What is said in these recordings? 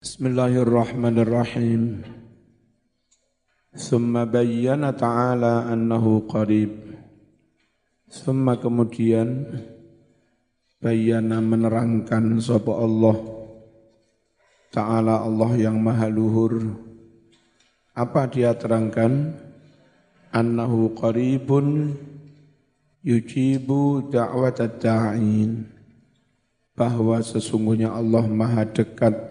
Bismillahirrahmanirrahim. Summa bayyana ta'ala annahu qarib. Summa kemudian bayyana menerangkan sapa Allah Ta'ala Allah yang maha luhur. Apa dia terangkan? Annahu qaribun yujibu da'wat da'in. Bahwa sesungguhnya Allah maha dekat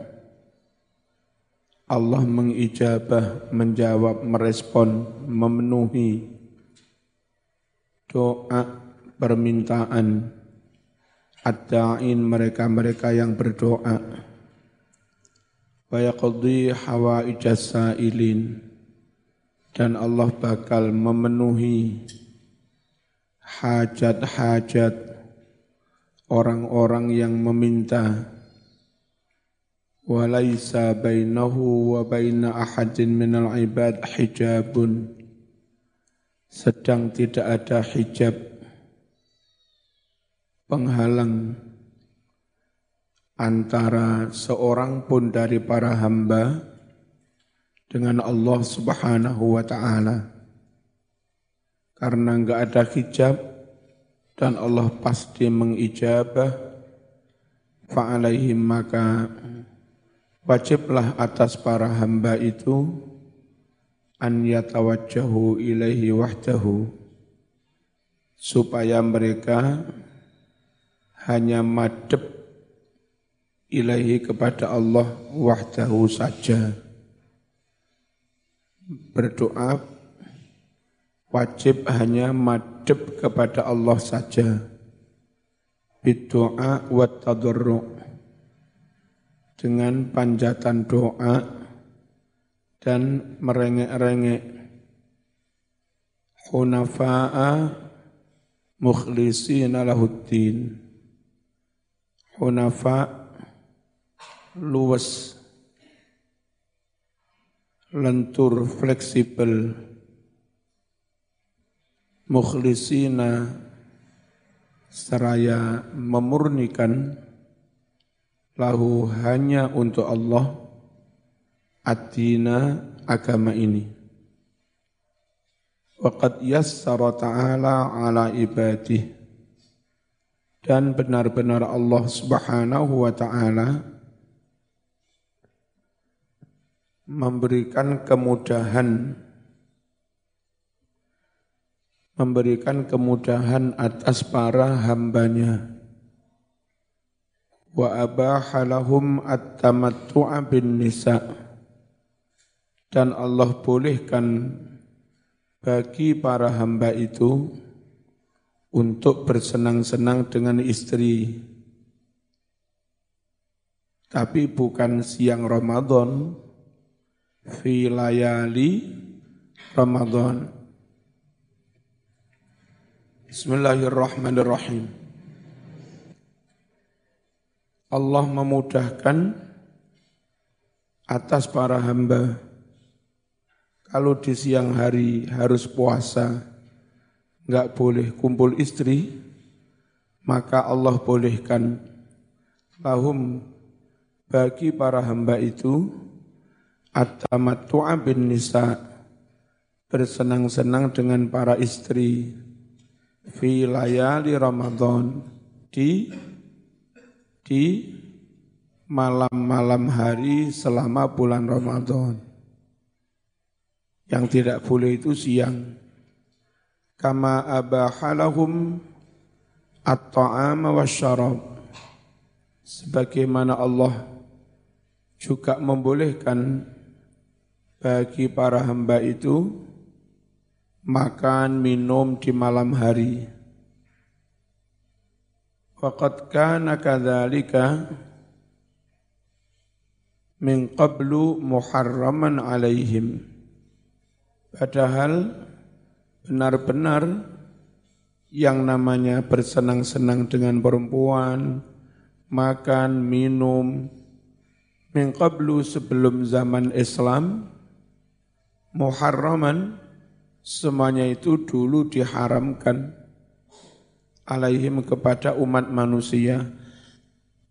Allah mengijabah, menjawab, merespon, memenuhi doa permintaan ad-da'in mereka-mereka yang berdoa. Wa yaqdi hawaijas sa'ilin. Dan Allah bakal memenuhi hajat-hajat orang-orang yang meminta وليس بينه وبين أحد من العباد حجاب sedang tidak ada hijab penghalang antara seorang pun dari para hamba dengan Allah Subhanahu wa taala. Karena enggak ada hijab dan Allah pasti mengijabah fa'alaihim maka wajiblah atas para hamba itu an yatawajjahu ilaihi wahdahu supaya mereka hanya madep ilaihi kepada Allah wahdahu saja. Berdoa wajib hanya madep kepada Allah saja. Berdoa wa tadarru' dengan panjatan doa dan merengek-rengek. Hunafa'a mukhlisina lahuddin. Hunafa luwes. Lentur fleksibel. Mukhlisina seraya memurnikan lahu hanya untuk Allah ad-dina agama ini. Waqad yassara ta'ala ala ibadih dan benar-benar Allah Subhanahu wa taala memberikan kemudahan memberikan kemudahan atas para hambanya wa abaha lahum at-tamattu'a bin nisa dan Allah bolehkan bagi para hamba itu untuk bersenang-senang dengan istri. Tapi bukan siang Ramadan fi layali Ramadan. Bismillahirrahmanirrahim Allah memudahkan atas para hamba. Kalau di siang hari harus puasa, nggak boleh kumpul istri, maka Allah bolehkan. Lahum bagi para hamba itu at-tamattu'a bin nisa bersenang-senang dengan para istri. Fi layali Ramadan di di malam-malam hari selama bulan Ramadan. Yang tidak boleh itu siang. Kama abahalahum at-ta'ama wa syarab. Sebagaimana Allah juga membolehkan bagi para hamba itu makan minum di malam hari Waqad kana kadzalika min qablu muharraman alaihim. Padahal benar-benar yang namanya bersenang-senang dengan perempuan, makan, minum, min qablu sebelum zaman Islam, muharraman, semuanya itu dulu diharamkan alaihim kepada umat manusia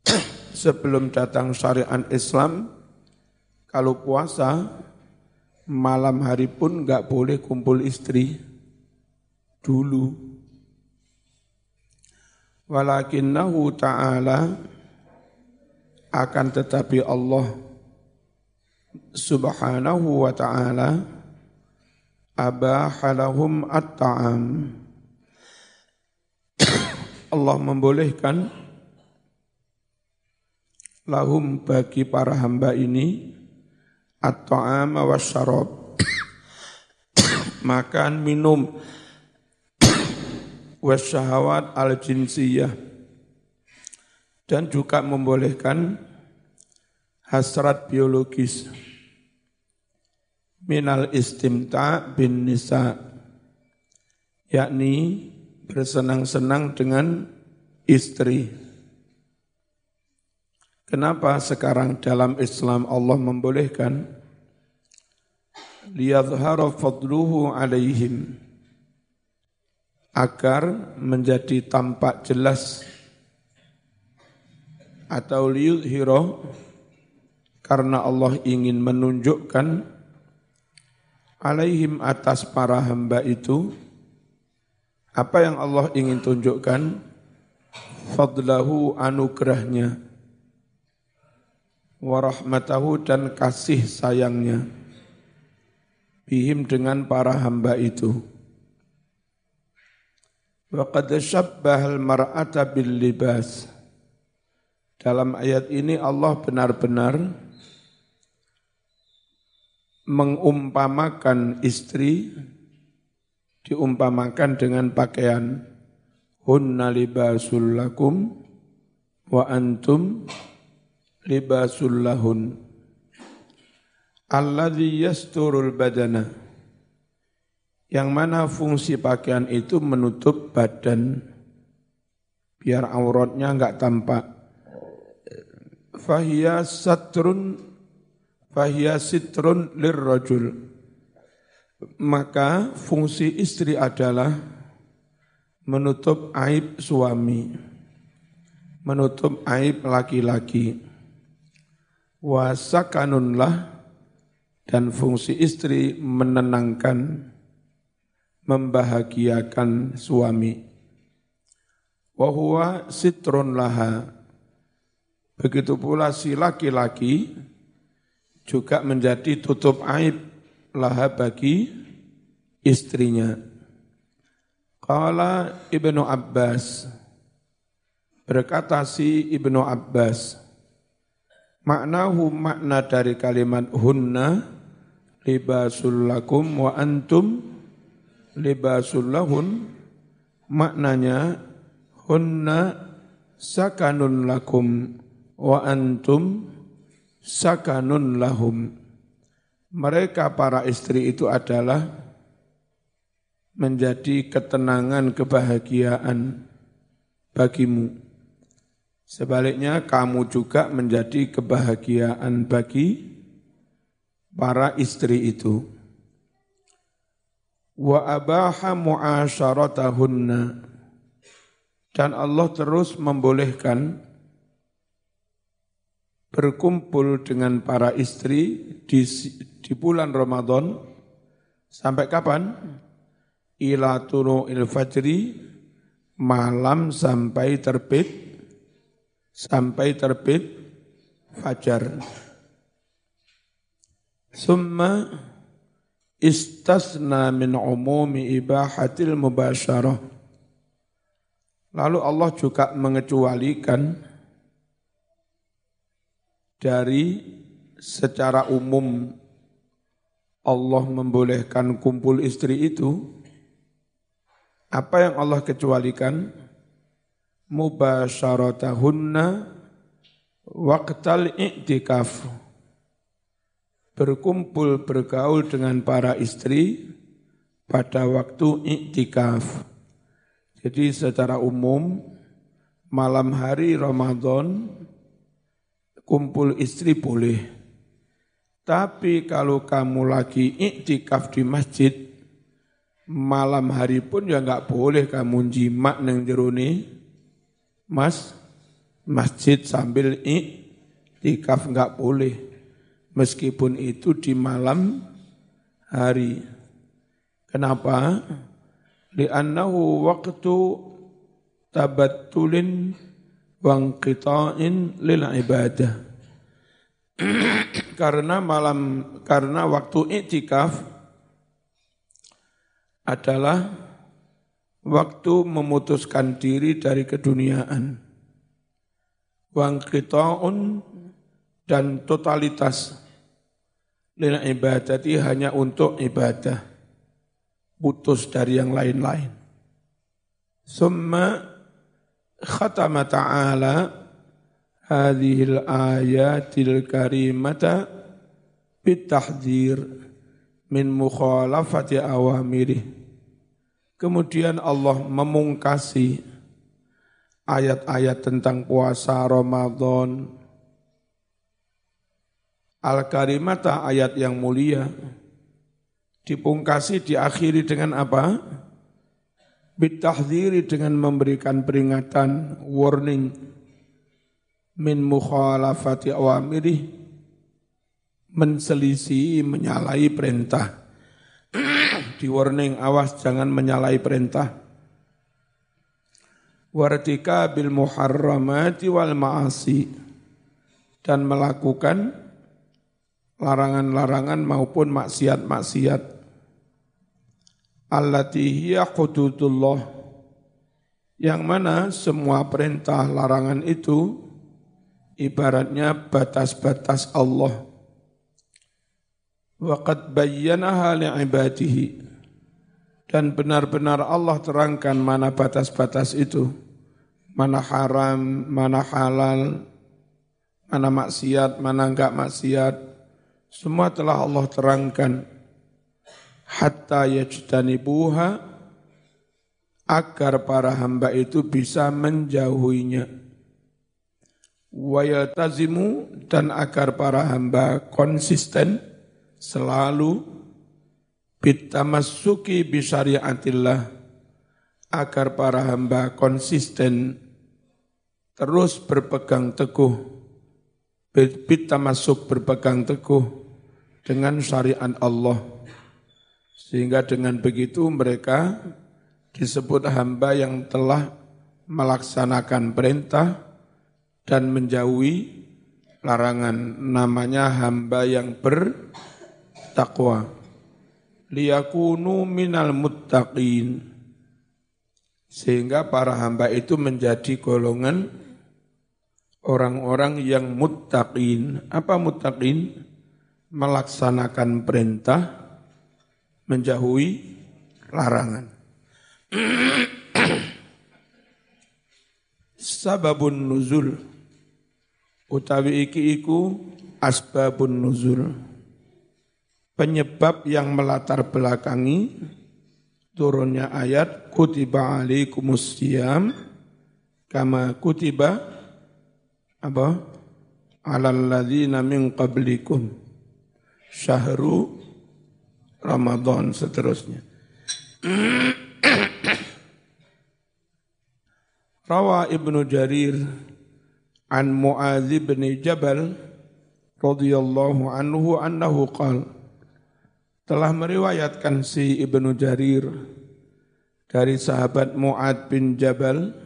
sebelum datang syariat Islam kalau puasa malam hari pun nggak boleh kumpul istri dulu. Walakinnahu ta'ala akan tetapi Allah subhanahu wa ta'ala abahalahum at-ta'am. Allah membolehkan lahum bagi para hamba ini at-ta'ama wasyarab makan minum wasyahawat al-jinsiyah dan juga membolehkan hasrat biologis. Minal istimta bin nisa yakni bersenang-senang dengan istri. Kenapa sekarang dalam Islam Allah membolehkan? Liyadhhara fadluhu alaihim. Agar menjadi tampak jelas. Atau liyudhira karena Allah ingin menunjukkan alaihim atas para hamba itu apa yang Allah ingin tunjukkan? Fadlahu anugerahnya. Warahmatahu dan kasih sayangnya. Bihim dengan para hamba itu. Wa qad syabbahal mar'ata bil libas. Dalam ayat ini Allah benar-benar mengumpamakan istri diumpamakan dengan pakaian hunna libasul lakum wa antum libasul lahun. Alladhi yasturul badana. Yang mana fungsi pakaian itu menutup badan. Biar auratnya enggak tampak. Fahiya satrun fahiya sitrun lirrajul maka fungsi istri adalah menutup aib suami menutup aib laki-laki. Wasakanunlah dan fungsi istri menenangkan membahagiakan suami. Wa sitrun laha. Begitu pula si laki-laki juga menjadi tutup aib laha bagi istrinya. Qala Ibnu Abbas berkata si Ibnu Abbas maknahu makna dari kalimat hunna libasul lakum wa antum libasul lahun maknanya hunna sakanun lakum wa antum sakanun lahum. Mereka para istri itu adalah menjadi ketenangan, kebahagiaan bagimu. Sebaliknya kamu juga menjadi kebahagiaan bagi para istri itu. Wa abaha mu'asyaratahunna. Dan Allah terus membolehkan berkumpul dengan para istri di, di bulan Ramadan sampai kapan? Ila il fajri malam sampai terbit sampai terbit fajar. Summa istasna min umumi ibahatil mubasyarah. Lalu Allah juga mengecualikan dari secara umum Allah membolehkan kumpul istri itu, apa yang Allah kecualikan? Mubasyaratahunna waqtal i'tikaf. Berkumpul bergaul dengan para istri pada waktu i'tikaf. Jadi secara umum malam hari Ramadan kumpul istri boleh. Tapi kalau kamu lagi iktikaf di masjid, malam hari pun ya nggak boleh kamu jimat neng jeruni, mas, masjid sambil iktikaf nggak boleh. Meskipun itu di malam hari. Kenapa? Li'annahu waktu tabattulin wangqita'in lil ibadah. karena malam karena waktu iktikaf adalah waktu memutuskan diri dari keduniaan. Wangqita'un dan totalitas lil ibadati hanya untuk ibadah. Putus dari yang lain-lain. Summa khatama ta'ala hadhil ayatil karimata bitahdhir min mukhalafati awamirih. Kemudian Allah memungkasi ayat-ayat tentang puasa Ramadan. Al-Karimata ayat yang mulia dipungkasi diakhiri dengan apa? Bitahdziri dengan memberikan peringatan, warning min mukhalafati awamiri menselisih, menyalahi perintah. Di warning, awas jangan menyalahi perintah. Wartika bil muharramati wal ma'asi dan melakukan larangan-larangan maupun maksiat-maksiat allati hiya yang mana semua perintah larangan itu ibaratnya batas-batas Allah. Waqad bayyanaha li'ibadihi. Dan benar-benar Allah terangkan mana batas-batas itu. Mana haram, mana halal, mana maksiat, mana enggak maksiat. Semua telah Allah terangkan hatta yajtanibuha agar para hamba itu bisa menjauhinya. Wa yaltazimu dan agar para hamba konsisten selalu bitamassuki bisyariatillah agar para hamba konsisten terus berpegang teguh bitamasuk berpegang teguh dengan syariat Allah sehingga dengan begitu mereka disebut hamba yang telah melaksanakan perintah dan menjauhi larangan. Namanya hamba yang bertakwa. Liyakunu minal muttaqin. Sehingga para hamba itu menjadi golongan orang-orang yang muttaqin. Apa muttaqin? Melaksanakan perintah, menjauhi larangan. Sababun nuzul utawi iki iku asbabun nuzul. Penyebab yang melatar belakangi turunnya ayat kutiba alaikumus siyam kama kutiba apa alal ladzina min qablikum syahru Ramadan seterusnya. Rawa Ibnu Jarir an Muadz bin Jabal radhiyallahu anhu annahu qala telah meriwayatkan si Ibnu Jarir dari sahabat Muad bin Jabal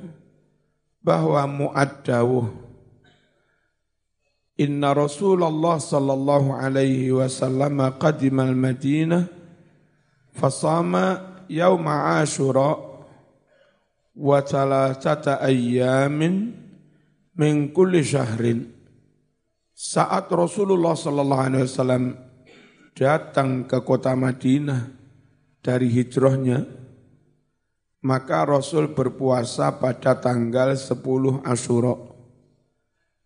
bahwa Muad dawuh Inna Rasulullah sallallahu alaihi wasallam qadimal Madinah fasama yauma Ashura wa thalathata ayyamin min kulli syahrin. Saat Rasulullah sallallahu alaihi wasallam datang ke kota Madinah dari hijrahnya, maka Rasul berpuasa pada tanggal 10 Asyura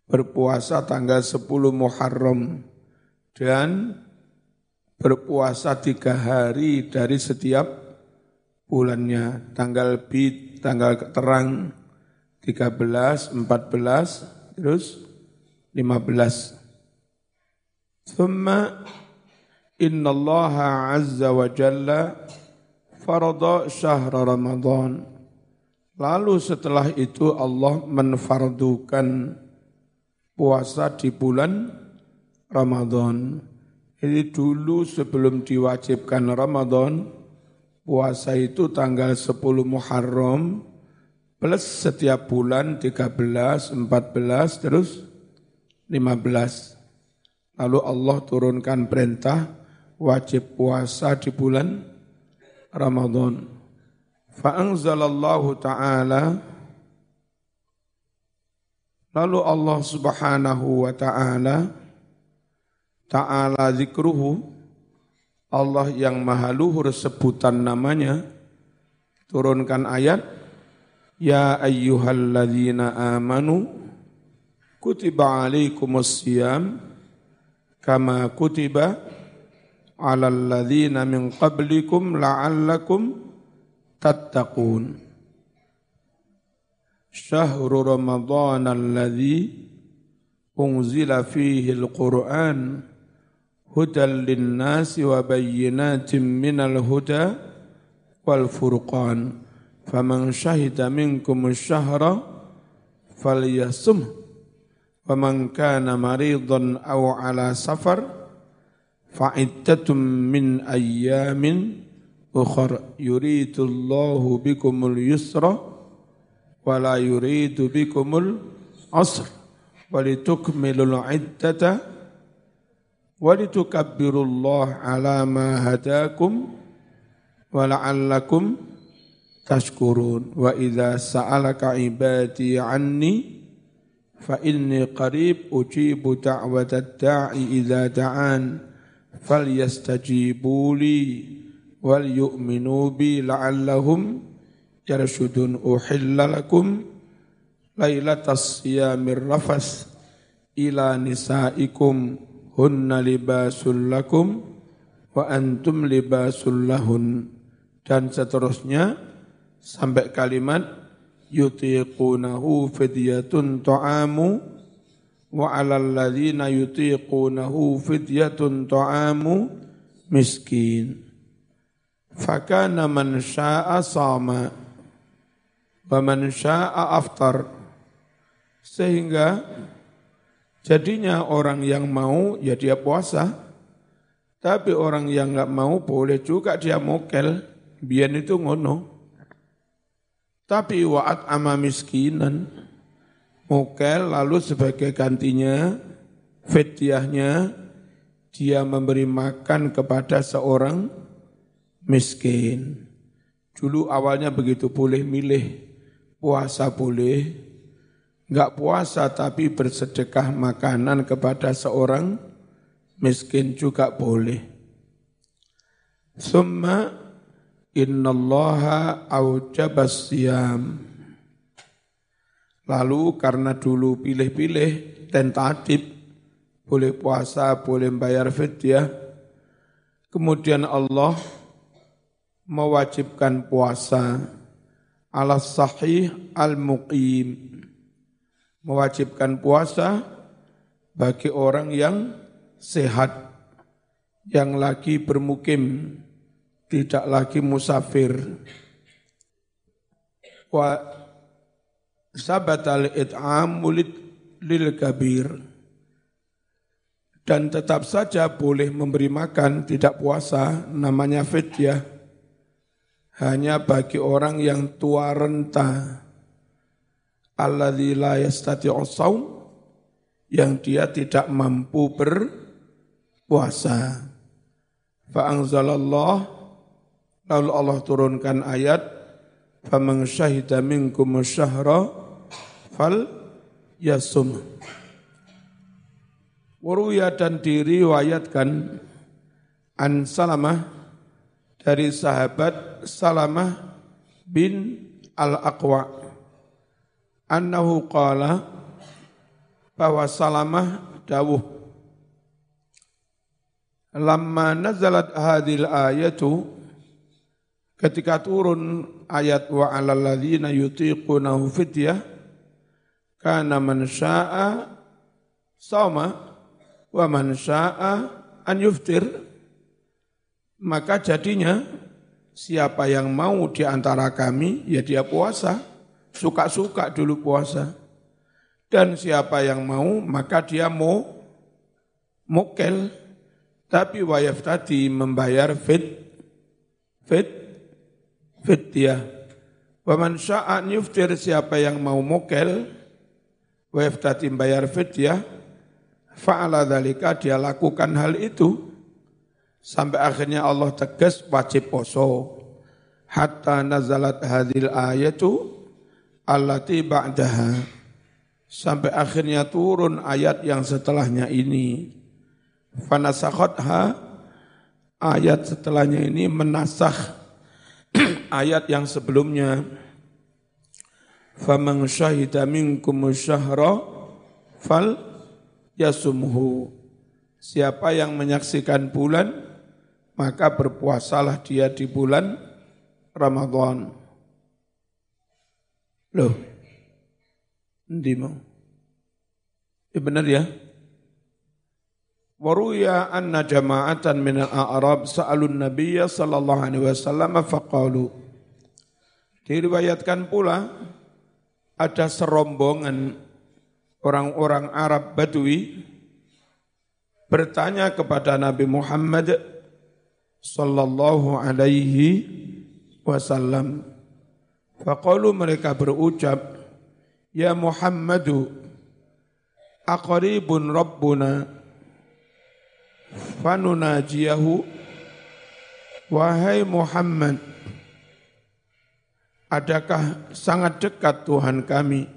berpuasa tanggal 10 Muharram dan berpuasa tiga hari dari setiap bulannya. Tanggal bid, tanggal terang 13, 14, terus 15. Thumma inna Allah azza wa jalla farada syahra Ramadan. Lalu setelah itu Allah menfardukan puasa di bulan Ramadan. Ini dulu sebelum diwajibkan Ramadan, puasa itu tanggal 10 Muharram plus setiap bulan 13, 14, terus 15. Lalu Allah turunkan perintah wajib puasa di bulan Ramadan. Fa'anzalallahu ta'ala Lalu Allah subhanahu wa ta'ala Ta'ala zikruhu Allah yang maha luhur sebutan namanya Turunkan ayat Ya ayyuhalladzina amanu Kutiba alaikumus siyam Kama kutiba ala alladzina min qablikum la'allakum tattaqun syahru ramadan alladhi unzila fihi al-Qur'an hudan lin-nasi wa bayyinatin minal huda wal furqan faman syahida minkum asy-syahra falyasum wa man kana maridan aw ala safar fa'iddatum min ayyamin ukhar yuridullahu bikumul yusra wa la yuridu bikumul asr walitukmilul iddata walitukabbirullaha ala ma hadakum wa la'allakum tashkurun wa idza sa'alaka ibadi anni fa inni qarib ujibu da'watad da'i idza da'an falyastajibu li wal yu'minu bi la'allahum yarshudun uhilla lakum lailatas siyamir rafas ila nisaikum hunna libasul lakum wa antum libasul lahun. Dan seterusnya sampai kalimat yutiqunahu fidyatun ta'amu wa 'alal ladzina yutiqunahu fidyatun ta'amu miskin. Fakana man syaa'a sama wa man syaa'a aftar. Sehingga jadinya orang yang mau ya dia puasa. Tapi orang yang enggak mau boleh juga dia mokel. Biar itu ngono. Tapi wa'at ama miskinan. Mukel lalu sebagai gantinya fitiahnya dia memberi makan kepada seorang miskin. Dulu awalnya begitu boleh milih puasa boleh, enggak puasa tapi bersedekah makanan kepada seorang miskin juga boleh. Summa innallaha aujabas. Lalu karena dulu pilih-pilih tentatif, boleh puasa, boleh bayar fidyah, kemudian Allah mewajibkan puasa ala sahih al-muqim. Mewajibkan puasa bagi orang yang sehat, yang lagi bermukim, tidak lagi musafir. Wa sabatal it'am mulid lil kabir. Dan tetap saja boleh memberi makan, tidak puasa, namanya fidyah hanya bagi orang yang tua renta Allah la yastati'u saum yang dia tidak mampu berpuasa. Fa anzalallah lalu Allah turunkan ayat faman syahida minkum syahra fal yasum. Waruya dan diriwayatkan An Salamah dari sahabat Salamah bin Al-Aqwa annahu qala bahwa Salamah dawuh lamma nazalat hadil ayatu ketika turun ayat wa alal ladzina yutiqunahu fidyah kana man syaa sama wa man syaa an yuftir maka jadinya siapa yang mau di antara kami ya dia puasa suka-suka dulu puasa dan siapa yang mau maka dia mau mokel, tapi wayaf tadi membayar fit, fit, fit dia. Waman sya'an yuftir siapa yang mau mokel, wayaf tadi membayar fit dia, fa'ala dalika dia lakukan hal itu. Sampai akhirnya Allah tegas wajib poso. Hatta nazalat hadil ayatu allati ba'daha. Sampai akhirnya turun ayat yang setelahnya ini fanasakhatha ayat setelahnya ini menasakh ayat yang sebelumnya faman syahida minkum syahra fal yasumhu siapa yang menyaksikan bulan maka berpuasalah dia di bulan Ramadan loh Ndi mau? Ya benar ya? Waruya anna jama'atan min al-a'rab sa'alun nabiyya sallallahu alaihi wasallam faqalu. Diriwayatkan pula ada serombongan orang-orang Arab Badui bertanya kepada Nabi Muhammad sallallahu alaihi wasallam. Faqalu mereka berucap, Ya Muhammadu, aqribun Rabbuna fanunajiyahu Wahai Muhammad Adakah sangat dekat Tuhan kami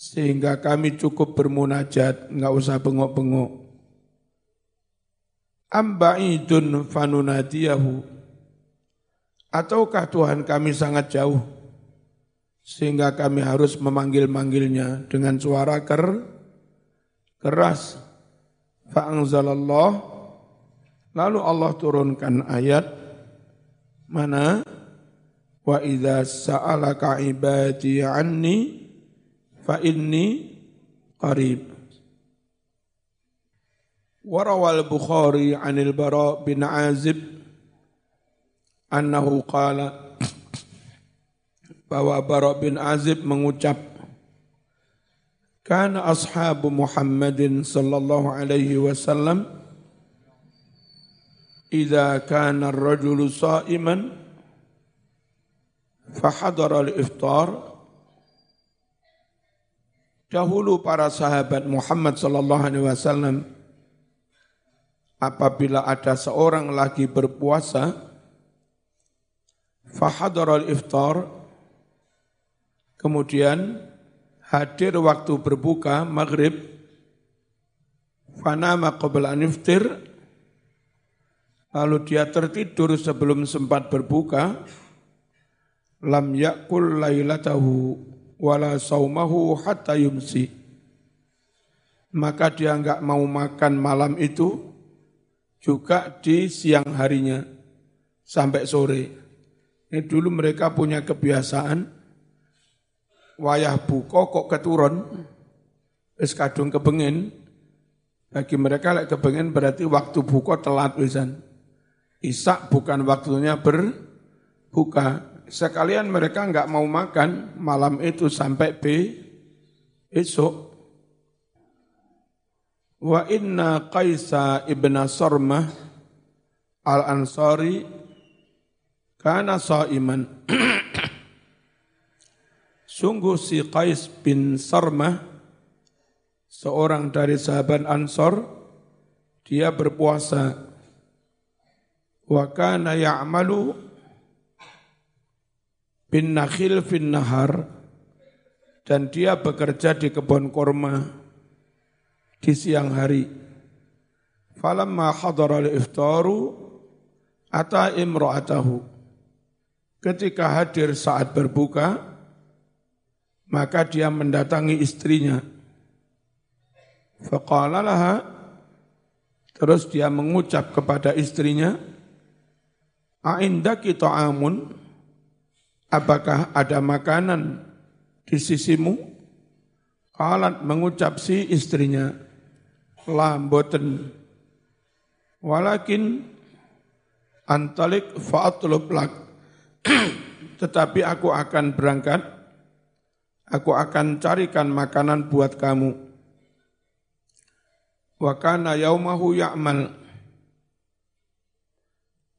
sehingga kami cukup bermunajat, nggak usah bengok-bengok. Amba'idun fanunadiyahu. Ataukah Tuhan kami sangat jauh? Sehingga kami harus memanggil-manggilnya dengan suara ker, keras. Fa'angzalallah Lalu Allah turunkan ayat mana? Wa idza sa'alaka ibadi anni fa qarib وروى البخاري عن البراء بن عازب أنه قال بوا براء بن عازب من وجب كان أصحاب محمد صلى الله عليه وسلم إذا كان الرجل صائما فحضر الإفطار تهلو برا صحابة محمد صلى الله عليه وسلم apabila ada seorang lagi berpuasa fahadara iftar kemudian hadir waktu berbuka maghrib fanama qabla aniftir lalu dia tertidur sebelum sempat berbuka lam yakul lailatahu wala saumahu hatta yumsi. Maka dia enggak mau makan malam itu juga di siang harinya sampai sore. Ini dulu mereka punya kebiasaan wayah buka kok keturun, wis kadung kebengen, bagi mereka lek kebengen berarti waktu buka telat wisan. Isak bukan waktunya berbuka. Sekalian mereka enggak mau makan malam itu sampai B esok. Wa inna Qaisa ibn Sarmah al-Ansari kana saiman. Sungguh si Qais bin Sarmah, seorang dari sahabat Ansor, dia berpuasa. Wa kana ya'malu bin nakhil fin nahar, dan dia bekerja di kebun korma di siang hari. Falamma hadara al-iftaru ata imra'atahu. Ketika hadir saat berbuka, maka dia mendatangi istrinya. Faqala laha, terus dia mengucap kepada istrinya, A'indaki ta'amun, apakah ada makanan di sisimu? Qalat mengucap si istrinya, lamboten, walakin antalik fa'atlub lak, tetapi aku akan berangkat. Aku akan carikan makanan buat kamu. wa kana yaumahu ya'mal.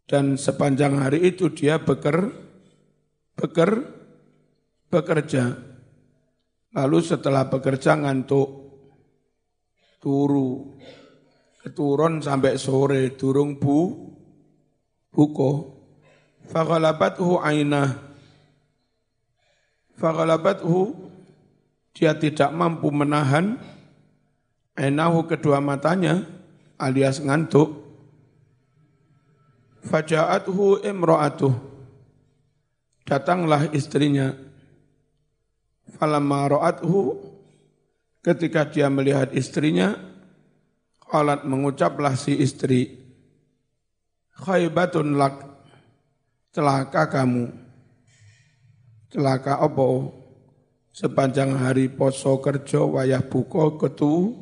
Dan sepanjang hari itu dia beker beker bekerja. Lalu setelah bekerja ngantuk turu. Keturun sampai sore durung bu buko faghalabathu ainah faghalabathu dia tidak mampu menahan. Ainahu kedua matanya alias ngantuk. Faja'athu imra'atuh. Datanglah istrinya. Falamma ra'athu ketika dia melihat istrinya qalat mengucaplah si istri khaybatun lak celaka kamu. Celaka opo sepanjang hari poso kerja wayah buka ketu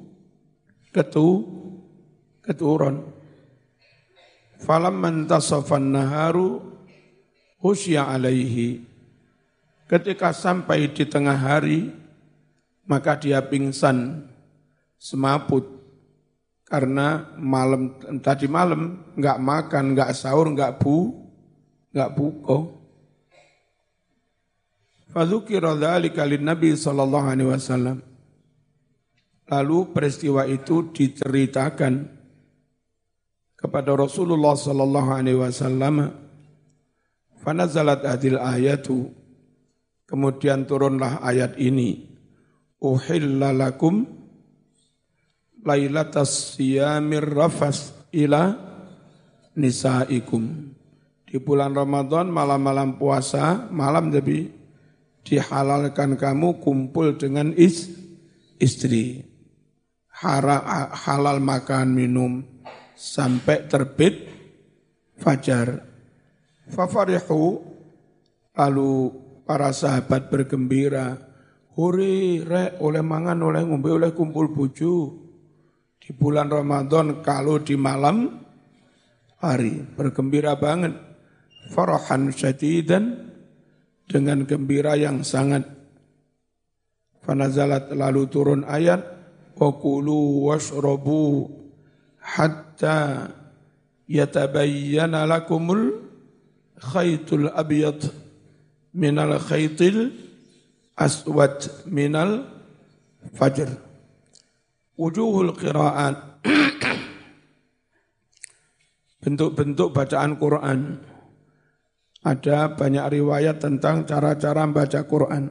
ketu keturun Falam mantasafan naharu husya alaihi. Ketika sampai di tengah hari, maka dia pingsan, semaput. Karena malam tadi malam nggak makan, nggak sahur, nggak bu, nggak buko. Fadzukira dzalika Nabi sallallahu alaihi wasallam. Lalu peristiwa itu diceritakan kepada Rasulullah sallallahu alaihi wasallam fanazalat hadil ayatu kemudian turunlah ayat ini uhilla lakum lailatas siyamir rafas ila nisaikum. Di bulan Ramadan malam-malam puasa malam jadi dihalalkan kamu kumpul dengan is, istri. Halal makan minum sampai terbit fajar. Fafarihu lalu para sahabat bergembira, huri re oleh mangan oleh ngombe oleh kumpul buju. Di bulan Ramadan kalau di malam hari bergembira banget. Farahan syadidan dengan gembira yang sangat. Fanazalat lalu turun ayat wa kulu washrabu hatta yatabayyana lakumul khaytul abyad minal khaytil aswad minal fajr. Wujuhul qira'at bentuk-bentuk bacaan Quran. Ada banyak riwayat tentang cara-cara membaca Quran.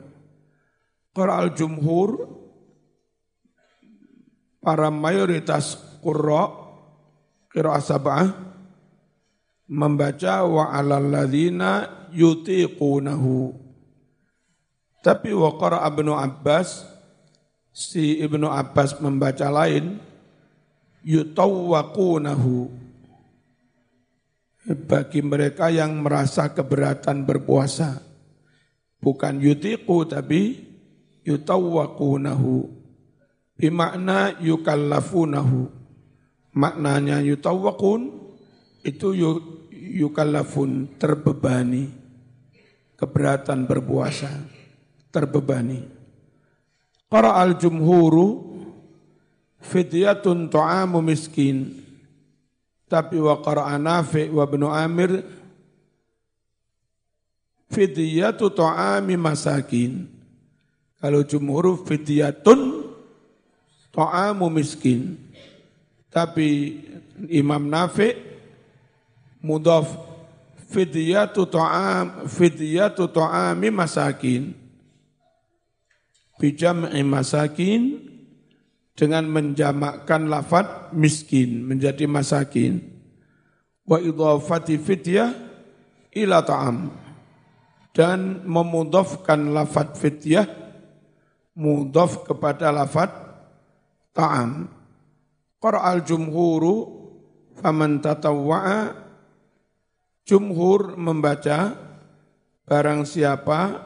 Qur'al jumhur, para mayoritas qurra qiraah sab'ah membaca wa 'alal ladzina yutiqunahu. Tapi wa qara Ibnu Abbas si Ibnu Abbas membaca lain yutawwaqunahu. Bagi mereka yang merasa keberatan berpuasa. Bukan yutiqu tapi yutawwaqunahu. Bimakna yukallafunahu. Maknanya yutawakun itu yukallafun terbebani. Keberatan berpuasa terbebani. Para al jumhuru fidyatun ta'amu miskin. Tapi wa qara'a Nafi wa Ibnu Amir fidyatu ta'ami masakin. Kalau jumhur fidyatun ta'amu miskin. Tapi Imam Nafi mudhaf fidyatu ta'am fidyatu ta'ami masakin bijam'i masakin dengan menjamakkan lafad miskin menjadi masakin. Wa idhafati fidyah ila ta'am. Dan memudhafkan lafad fidyah mudhaf kepada lafad ta'am. Qara'al jumhuru faman tatawwa'a. Jumhur membaca barang siapa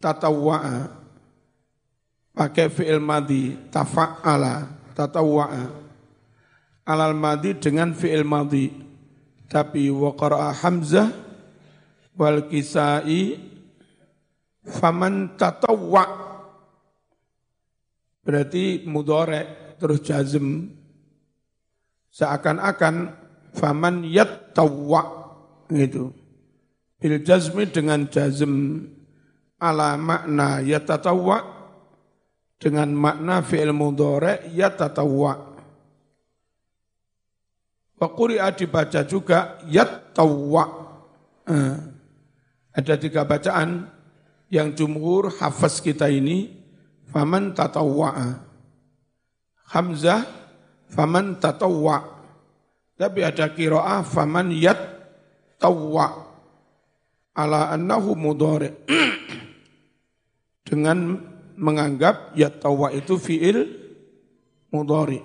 tatawwa'a pakai fi'il madhi tafa'ala tatawwa'a. Alal madhi dengan fi'il madhi. Tapi wa qara'a hamzah wal kisai faman tatawwa. Berarti mudhari terus jazm. Seakan-akan faman yattawwa gitu. Bil jazmi dengan jazm. Ala makna yatatawwa dengan makna fi'il mudhari yatatawwa. Wa quri'a dibaca juga yattawwa. Eh, ada tiga bacaan yang jumhur hafaz kita ini faman tatawwa'a. Hamzah faman tatawwa' Tapi ada kiroah faman yat tawwa ala annahu mudhari dengan menganggap yat tawwa itu fiil mudhari.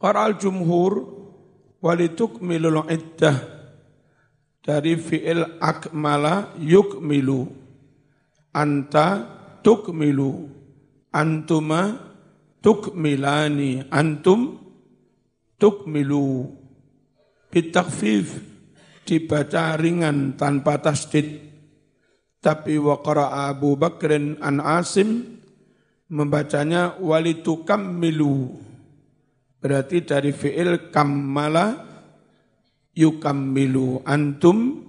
Para al-jumhur walitukmilul iddah. Dari fiil akmala yukmilu. Anta tukmilu. Antuma tukmilani. Antum tukmilu. Bitakfif dibaca ringan tanpa tasdid tapi waqara Abu Bakrin an Asim membacanya walitukammilu berarti dari fi'il kammala yukammilu. Antum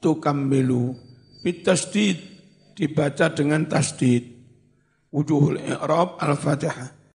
tukammilu. Bitasdid dibaca dengan tasdid. Wujuhul i'rab al-fatihah